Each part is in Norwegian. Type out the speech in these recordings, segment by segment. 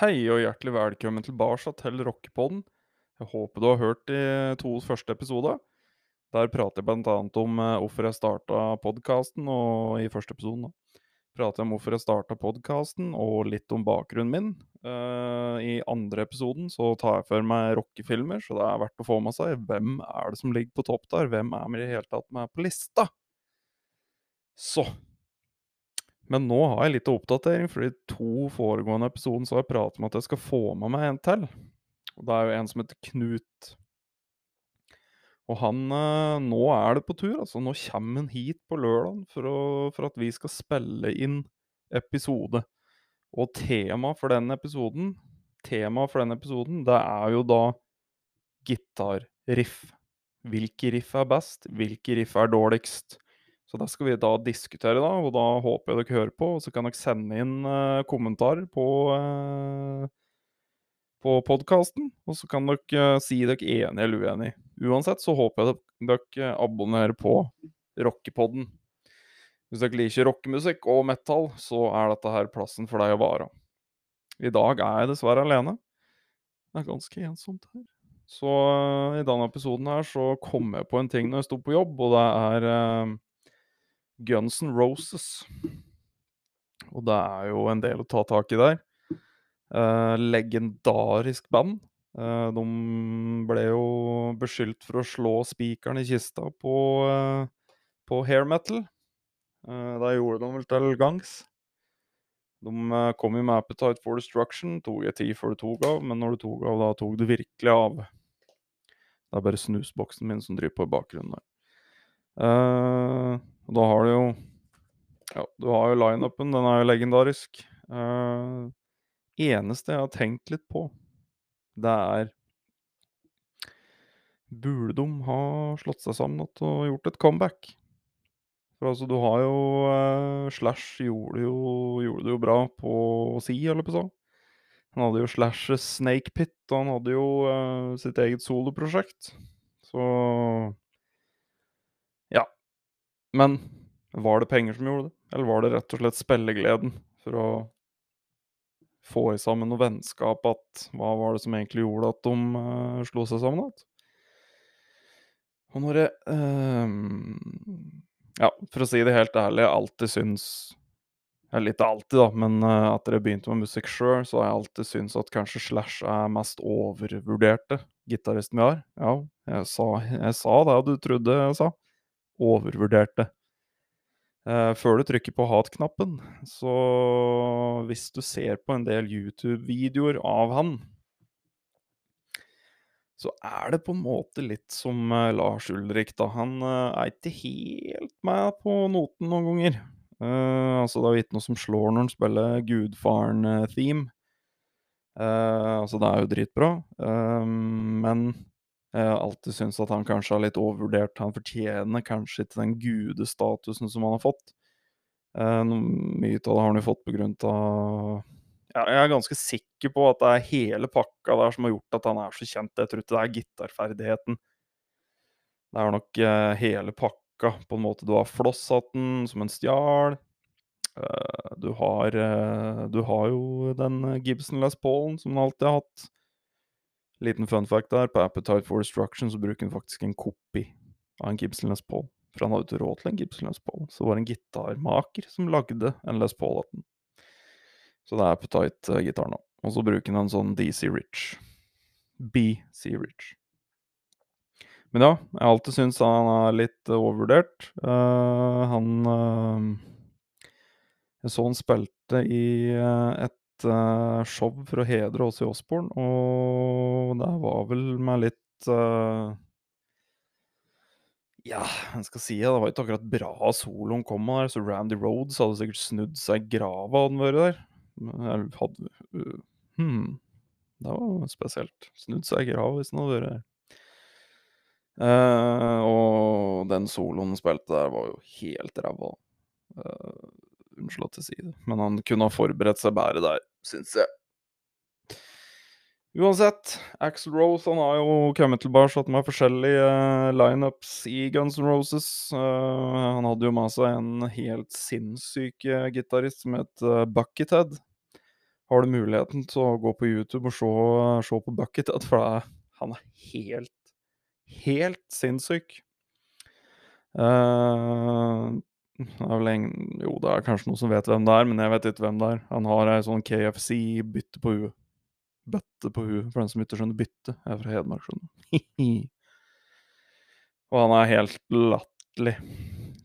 Hei og hjertelig velkommen tilbake til Rockepodden. Jeg håper du har hørt de to første episodene. Der prater jeg bl.a. om eh, hvorfor jeg starta podkasten, og i første episoden prater jeg om hvorfor jeg starta podkasten, og litt om bakgrunnen min. Uh, I andre episoden så tar jeg for meg rockefilmer, så det er verdt å få med seg. Hvem er det som ligger på topp der? Hvem er med i det hele tatt med på lista? Så men nå har jeg litt oppdatering, for de to foregående episodene så har jeg pratet om at jeg skal få med meg en til. Og det er jo en som heter Knut. Og han eh, Nå er det på tur, altså. Nå kommer han hit på lørdag for, for, at vi skal spille inn episode. Og temaet for den episoden, temaet for den episoden, det er jo da gitarriff. Hvilke riff er best? Hvilke riff er dårligst? Så det skal vi da diskutere, da, og da håper jeg dere hører på. Og så kan dere sende inn uh, kommentarer på, uh, på podkasten. Og så kan dere uh, si dere enige eller uenige. Uansett så håper jeg dere abonnerer på Rockepodden. Hvis dere liker rockemusikk og metal, så er dette her plassen for deg å være. I dag er jeg dessverre alene. Det er ganske ensomt her. Så i denne episoden her så kom jeg på en ting når jeg sto på jobb, og det er Guns N' Roses. Og det er jo en del å ta tak i der. Uh, legendarisk band. Uh, de ble jo beskyldt for å slå spikeren i kista på, uh, på hair metal. det gjorde de vel til gangs. De kom jo med Appetite for Destruction. Tok jeg tid før det tok av, men når det tok av, da tok det virkelig av. Det er bare snusboksen min som driver på i bakgrunnen der. Og da har du jo Ja, du har jo lineupen. Den er jo legendarisk. Uh, eneste jeg har tenkt litt på, det er Burde de ha slått seg sammen og gjort et comeback? For altså, du har jo uh, Slash gjorde, jo, gjorde det jo bra på si, eller på sånn. Han hadde jo Slashes Snake Pit, og han hadde jo uh, sitt eget soloprosjekt. Så. Men var det penger som gjorde det, eller var det rett og slett spillegleden for å få i sammen noe vennskap at Hva var det som egentlig gjorde at de uh, slo seg sammen igjen? Og når jeg uh, Ja, for å si det helt ærlig, jeg alltid syns eller ikke alltid, da, men uh, etter jeg begynte med musikk sjøl, så har jeg alltid syntes at kanskje Slash er mest overvurderte gitaristen vi har. Ja, jeg sa, jeg sa det du trodde jeg sa. Overvurderte. Uh, før du trykker på hat-knappen, så hvis du ser på en del YouTube-videoer av han, så er det på en måte litt som uh, Lars Ulrik, da. Han uh, er ikke helt med på noten noen ganger. altså, det er jo ikke noe som slår når han spiller Gudfaren-theme. altså, det er jo dritbra, men jeg alltid syns at han kanskje har litt overvurdert. Han fortjener kanskje ikke den gudestatusen som han har fått. Eh, mye av det har han jo fått på grunn av ja, Jeg er ganske sikker på at det er hele pakka der som har gjort at han er så kjent. Jeg tror ikke det er gitarferdigheten. Det er nok eh, hele pakka. På en måte Du har flosshatten som en stjal. Uh, du har Du har jo den Gibson Les Paulen som han alltid har hatt. Liten fun fact der, på Appetite for Destruction så bruker han faktisk en kopi av en Gibson Les Paul. For han hadde ikke råd til en Gibson Les Paul, så det var en gitarmaker som lagde en Les Paul av den. Så det er Appetite-gitar nå. Og så bruker han en sånn DC Rich. BC Rich. Men ja, jeg har alltid syntes han er litt overvurdert. Uh, han uh, Jeg så han spilte i uh, et uh, show for å hedre Åse Osborn, og det var vel med litt uh, Ja, hva skal si det, var ikke akkurat bra soloen kom med der, så Randy Roads hadde sikkert snudd seg i grava hadde han vært der. Jeg hadde uh, hmm, Det var spesielt. Snudd seg i grava hvis han hadde vært der. Uh, og den soloen spilte der, var jo helt ræva. Uh, unnskyld at jeg sier det, men han kunne ha forberedt seg bedre der syns jeg. Uansett, Axel Rose han har jo kommet tilbake med forskjellige uh, lineups i Guns N' Roses. Uh, han hadde jo med seg en helt sinnssyk uh, gitarist som het Buckethead. har du muligheten til å gå på YouTube og se, se på Buckethead, for er, han er helt, helt sinnssyk. Uh, det er vel en, jo, det er kanskje noen som vet hvem det er, men jeg vet ikke hvem det er. Han har ei sånn KFC-bytte på huet. Bøtte på huet, for den som ikke skjønner bytte. Jeg er fra Hedmark, skjønner du. og han er helt latterlig.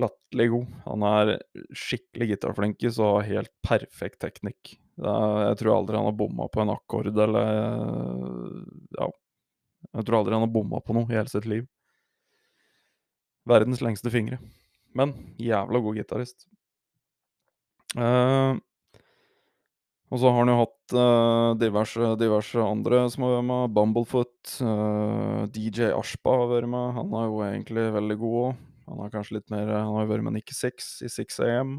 Latterlig god. Han er skikkelig gitarflinkis og har helt perfekt teknikk. Er, jeg tror aldri han har bomma på en akkord eller Ja. Jeg tror aldri han har bomma på noe i hele sitt liv. Verdens lengste fingre. Men jævla god gitarist. Uh, og så har han jo hatt uh, diverse, diverse, andre som har vært med. Bumblefoot. Uh, DJ Ashba har vært med. Han er jo egentlig veldig god òg. Han har kanskje litt mer Han har jo vært med Nikki Six i 6 AM.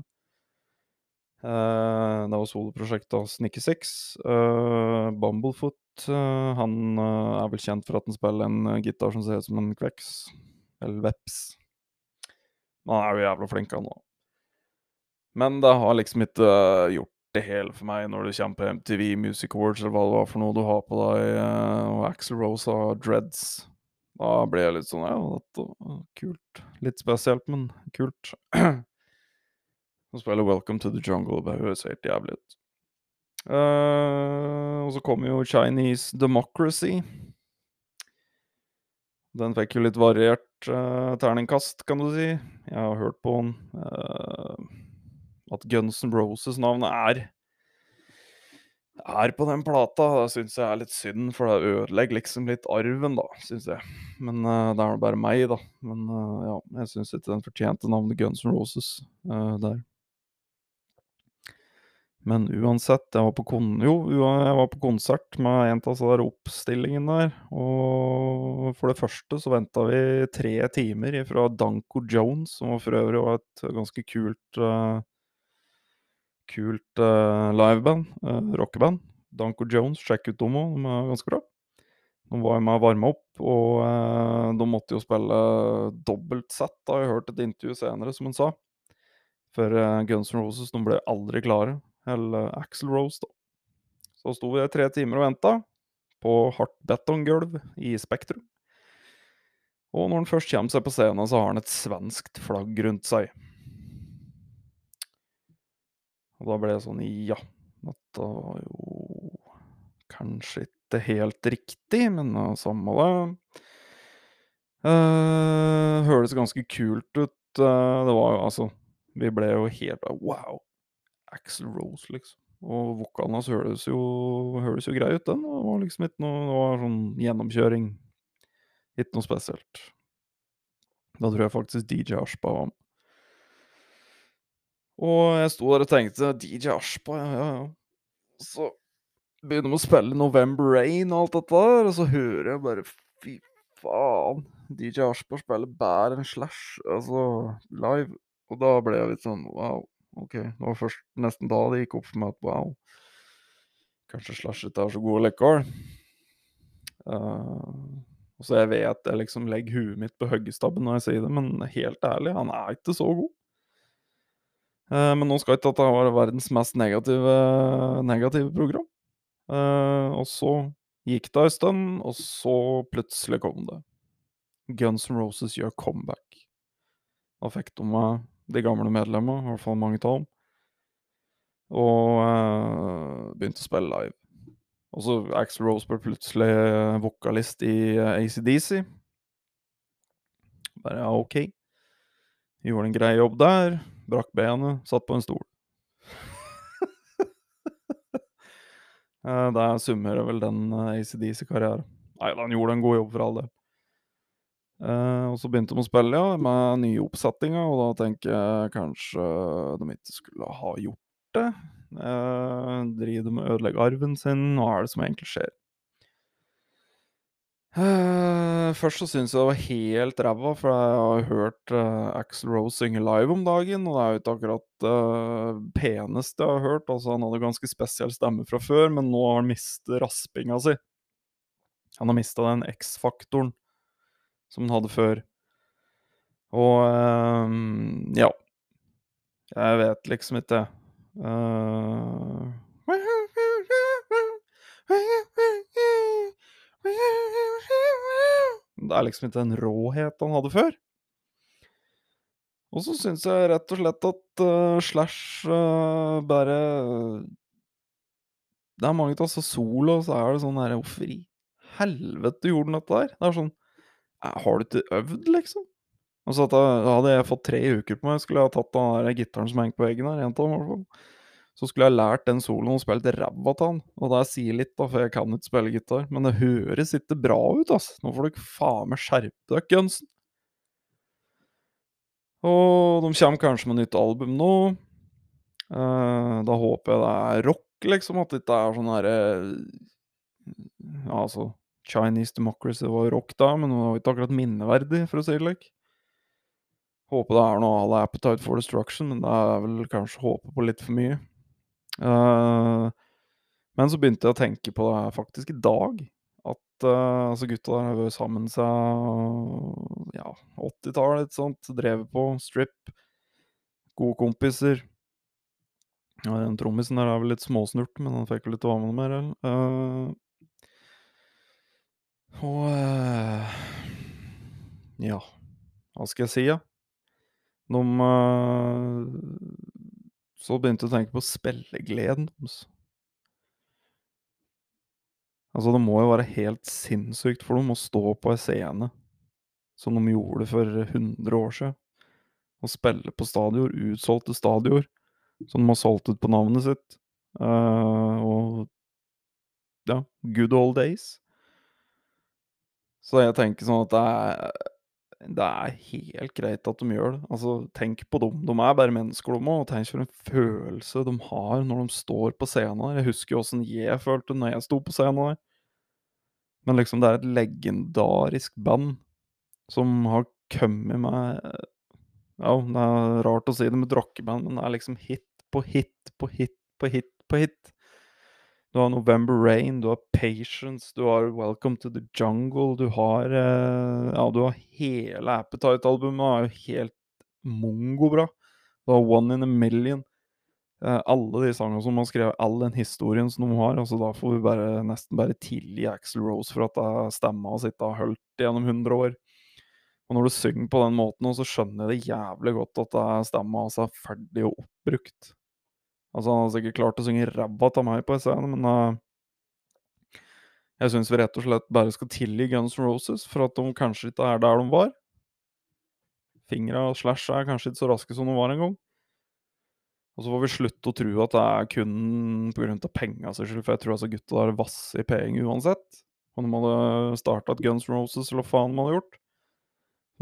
Uh, det var soloprosjektet hans Nikki Six. Bumblefoot han er vel kjent for at han spiller en gitar som ser ut som en kveks. Eller veps. Men han er jo jævla flink, han òg. Men det har liksom ikke gjort det hele for meg når det kommer på MTV Music Awards, eller hva det var for noe du har på deg, eh, og Axel Rose har dreads. Da ble jeg litt sånn Ja, dette var kult. Litt spesielt, men kult. Å spiller Welcome to the Jungle det høres helt jævlig ut. Uh, og så kommer jo Chinese Democracy. Den fikk jo litt variert uh, terningkast, kan du si. Jeg har hørt på den. Uh, at Guns N' Roses-navnet er er på den plata. Det syns jeg er litt synd, for det ødelegger liksom litt arven, da, syns jeg. Men uh, det er bare meg, da. Men ja, jeg syns ikke den fortjente navnet Guns N' Roses der. Men uansett, jeg var på, kon jo, jeg var på konsert med en av de oppstillingene der. Og for det første så venta vi tre timer fra Danko Jones, som for øvrig var et ganske kult uh, kult uh, liveband, uh, rockeband. Danko Jones, sjekk ut dem òg, de er ganske bra. De var med å varme opp, og uh, de måtte jo spille dobbelt sett, har jeg hørt et intervju senere, som han sa. For Guns N' Roses de ble aldri klare. Eller Axel Rose, da. Så sto vi tre timer og venta på hardt betonggulv i Spektrum. Og når han først kommer seg på scenen, så har han et svenskt flagg rundt seg. Og da ble jeg sånn Ja, dette var jo kanskje ikke helt riktig, men uh, samme det. Uh, høres ganske kult ut. Uh, det var jo altså Vi ble jo helt Wow! Axel Rose, liksom. Og vokalen hans høres jo, høres jo grei ut, den. Det var liksom ikke noe Det var sånn gjennomkjøring. Ikke noe spesielt. Da tror jeg faktisk DJ Ashba var med. Og jeg sto der og tenkte DJ Ashba, ja, ja, ja. Så begynner vi å spille November Rain og alt dette der, og så hører jeg bare Fy faen. DJ Ashba spiller bedre enn Slash, altså live. Og da ble jeg litt sånn wow. OK. Det var først nesten da det gikk opp for meg at wow. Kanskje Slash ikke er så god likevel. Uh, og så jeg vet jeg liksom legger huet mitt på hoggestabben når jeg sier det, men helt ærlig, han er ikke så god. Uh, men nå skal ikke dette være verdens mest negative, negative program. Uh, og så gikk det ei stund, og så plutselig kom det. Guns N' Roses gjør comeback. Da fikk de med de gamle medlemmene, i hvert fall mange av dem, og uh, begynte å spille live. Og så Axel Rose ble plutselig vokalist i ACDC. Bare ja, OK. Gjorde en grei jobb der. Brakk benet, satt på en stol. Eh, det summerer vel den eh, ACDC-karrieren. Nei, han gjorde en god jobb for all del. Uh, og så begynte de å spille ja, med nye oppsettinger, og da tenker jeg kanskje de ikke skulle ha gjort det. Uh, driver de med å ødelegge arven sin? Hva er det som egentlig skjer? Uh, først så syns jeg det var helt ræva, for jeg har hørt uh, Axel Rose synge live om dagen, og det er jo ikke akkurat uh, peneste jeg har hørt. Altså, han hadde ganske spesiell stemme fra før, men nå har han mistet raspinga si. Han har mista den X-faktoren som han hadde før. Og øh, ja. Jeg vet liksom ikke. Uh... Det er liksom ikke den råhet han hadde før. Og så syns jeg rett og slett at uh, Slash uh, bare Det er mange av oss solo, og så er det sånn herre Hvorfor i helvete gjorde han dette der? Det er sånn har du ikke øvd, liksom? Altså at jeg, hadde jeg fått tre uker på meg, skulle jeg ha tatt den der gitaren som henger på veggen her, en av dem. Så skulle jeg lært den soloen og spilt ræva av han. Og det sier litt, da, for jeg kan ikke spille gitar. Men det høres ikke bra ut, ass. Nå får dere faen meg skjerpe dere, Gunsen. Og de kommer kanskje med nytt album nå. Eh, da håper jeg det er rock, liksom. At det ikke er sånn herre ja, Altså, Chinese Democracy var rock da, men det var ikke akkurat minneverdig, for å si det slik. Håper det er noe à la Appetite for Destruction, men det er vel kanskje håpe på litt for mye. Uh, men så begynte jeg å tenke på det faktisk i dag. At uh, altså gutta der har vært sammen seg ja, 80-tallet, ikke sant. Drevet på, strip. Gode kompiser. Ja, den trommisen der er vel litt småsnurt, men han fikk vel ikke være med mer, eller? Uh, og Ja, hva skal jeg si, da? Ja? De Så begynte jeg å tenke på spillegleden deres. Altså, det må jo være helt sinnssykt for dem å stå på ei scene som de gjorde for 100 år siden, og spille på stadioner, utsolgte stadioner, som de har solgt ut på navnet sitt. Uh, og ja, good old days. Så jeg tenker sånn at det er det er helt greit at de gjør det. Altså, tenk på dem. De er bare mennesker, de òg. Tenk for en følelse de har når de står på scenen der. Jeg husker jo åssen jeg følte når jeg sto på scenen der. Men liksom, det er et legendarisk band som har kommet med Ja, det er rart å si det med rockeband, men det er liksom hit på hit på hit på hit på hit. Du har November Rain, du har Patience, du har Welcome to the Jungle, du har eh, Ja, du har hele Appetite-albumet, er jo helt mongobra. Du har One in a Million. Eh, alle de sangene som har skrevet, all den historien som de har. altså Da får vi bare, nesten bare tilgi Axel Rose for at det stemma hans ikke har holdt gjennom 100 år. Og når du synger på den måten, så skjønner jeg det jævlig godt at stemma hans er ferdig og oppbrukt. Altså, han har sikkert klart å synge ræva av meg på scenen, men uh, jeg syns vi rett og slett bare skal tilgi Guns N' Roses for at de kanskje ikke er der de var. Fingra og slash er kanskje ikke så raske som de var en gang. Og så får vi slutte å tro at det er kun pga. penga sin skyld, for jeg tror altså gutta der vasser i penger uansett. Om de hadde starta et Guns N' Roses, eller hva faen de hadde gjort.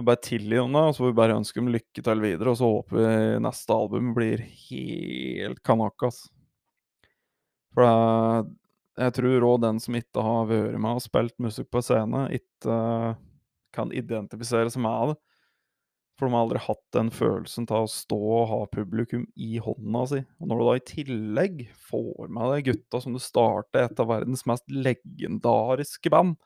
Så bare tilgi dem det, og så får vi bare ønske dem lykke til videre. Og så håper vi neste album blir helt kanakas. For det, jeg tror òg den som ikke har vært med og spilt musikk på scene, ikke kan identifisere seg med det. For de har aldri hatt den følelsen av å stå og ha publikum i hånda si. Og når du da i tillegg får med deg gutta som du starter et av verdens mest legendariske band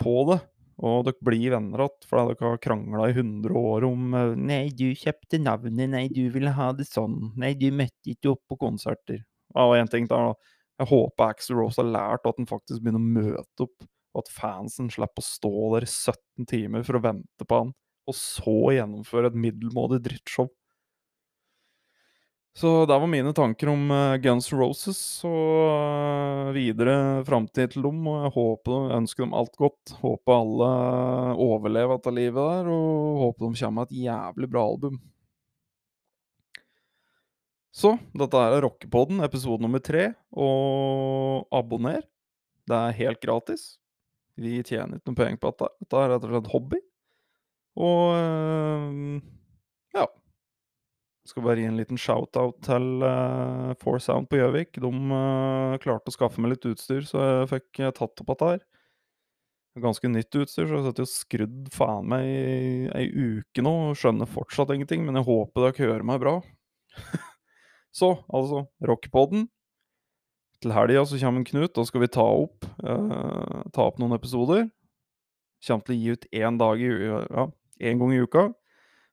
på det, og dere blir venner igjen fordi dere har krangla i 100 år om eh, 'Nei, du kjøpte navnet. Nei, du ville ha det sånn. Nei, du møtte ikke opp på konserter.' Og en ting der. Jeg håper Axel Rose har lært at han faktisk begynner å møte opp, og at fansen slipper å stå der i 17 timer for å vente på han, og så gjennomføre et middelmådig drittshow. Så det var mine tanker om uh, Guns N' Roses og uh, videre framtid til dem. Og jeg håper ønsker dem alt godt. Håper alle overlever dette livet der, og håper de kommer med et jævlig bra album. Så dette er Rockepodden, episode nummer tre. Og abonner. Det er helt gratis. Vi tjener ikke noe penger på dette. Dette er rett og slett hobby. Og ja. Skal bare gi en liten shout-out til uh, Four Sound på Gjøvik. De uh, klarte å skaffe meg litt utstyr, så jeg fikk uh, tatt opp dette her. Ganske nytt utstyr, så jeg har skrudd faen meg i ei uke nå og skjønner fortsatt ingenting, men jeg håper dere hører meg bra. så, altså, rockepoden. Til helga så kommer Knut, da skal vi ta opp, uh, ta opp noen episoder. Kommer til å gi ut én dag i ja, én gang i uka.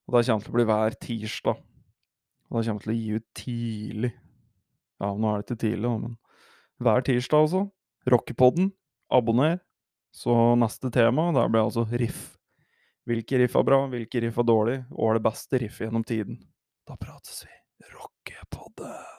Og det kommer til å bli hver tirsdag. Og da kommer jeg til å gi ut tidlig. Ja, nå er det ikke tidlig, men hver tirsdag, altså. Rockepodden. Abonner. Så neste tema, der blir altså riff. Hvilke riff er bra, hvilke riff er dårlig, og er det beste riffet gjennom tiden? Da prates vi rockepodden!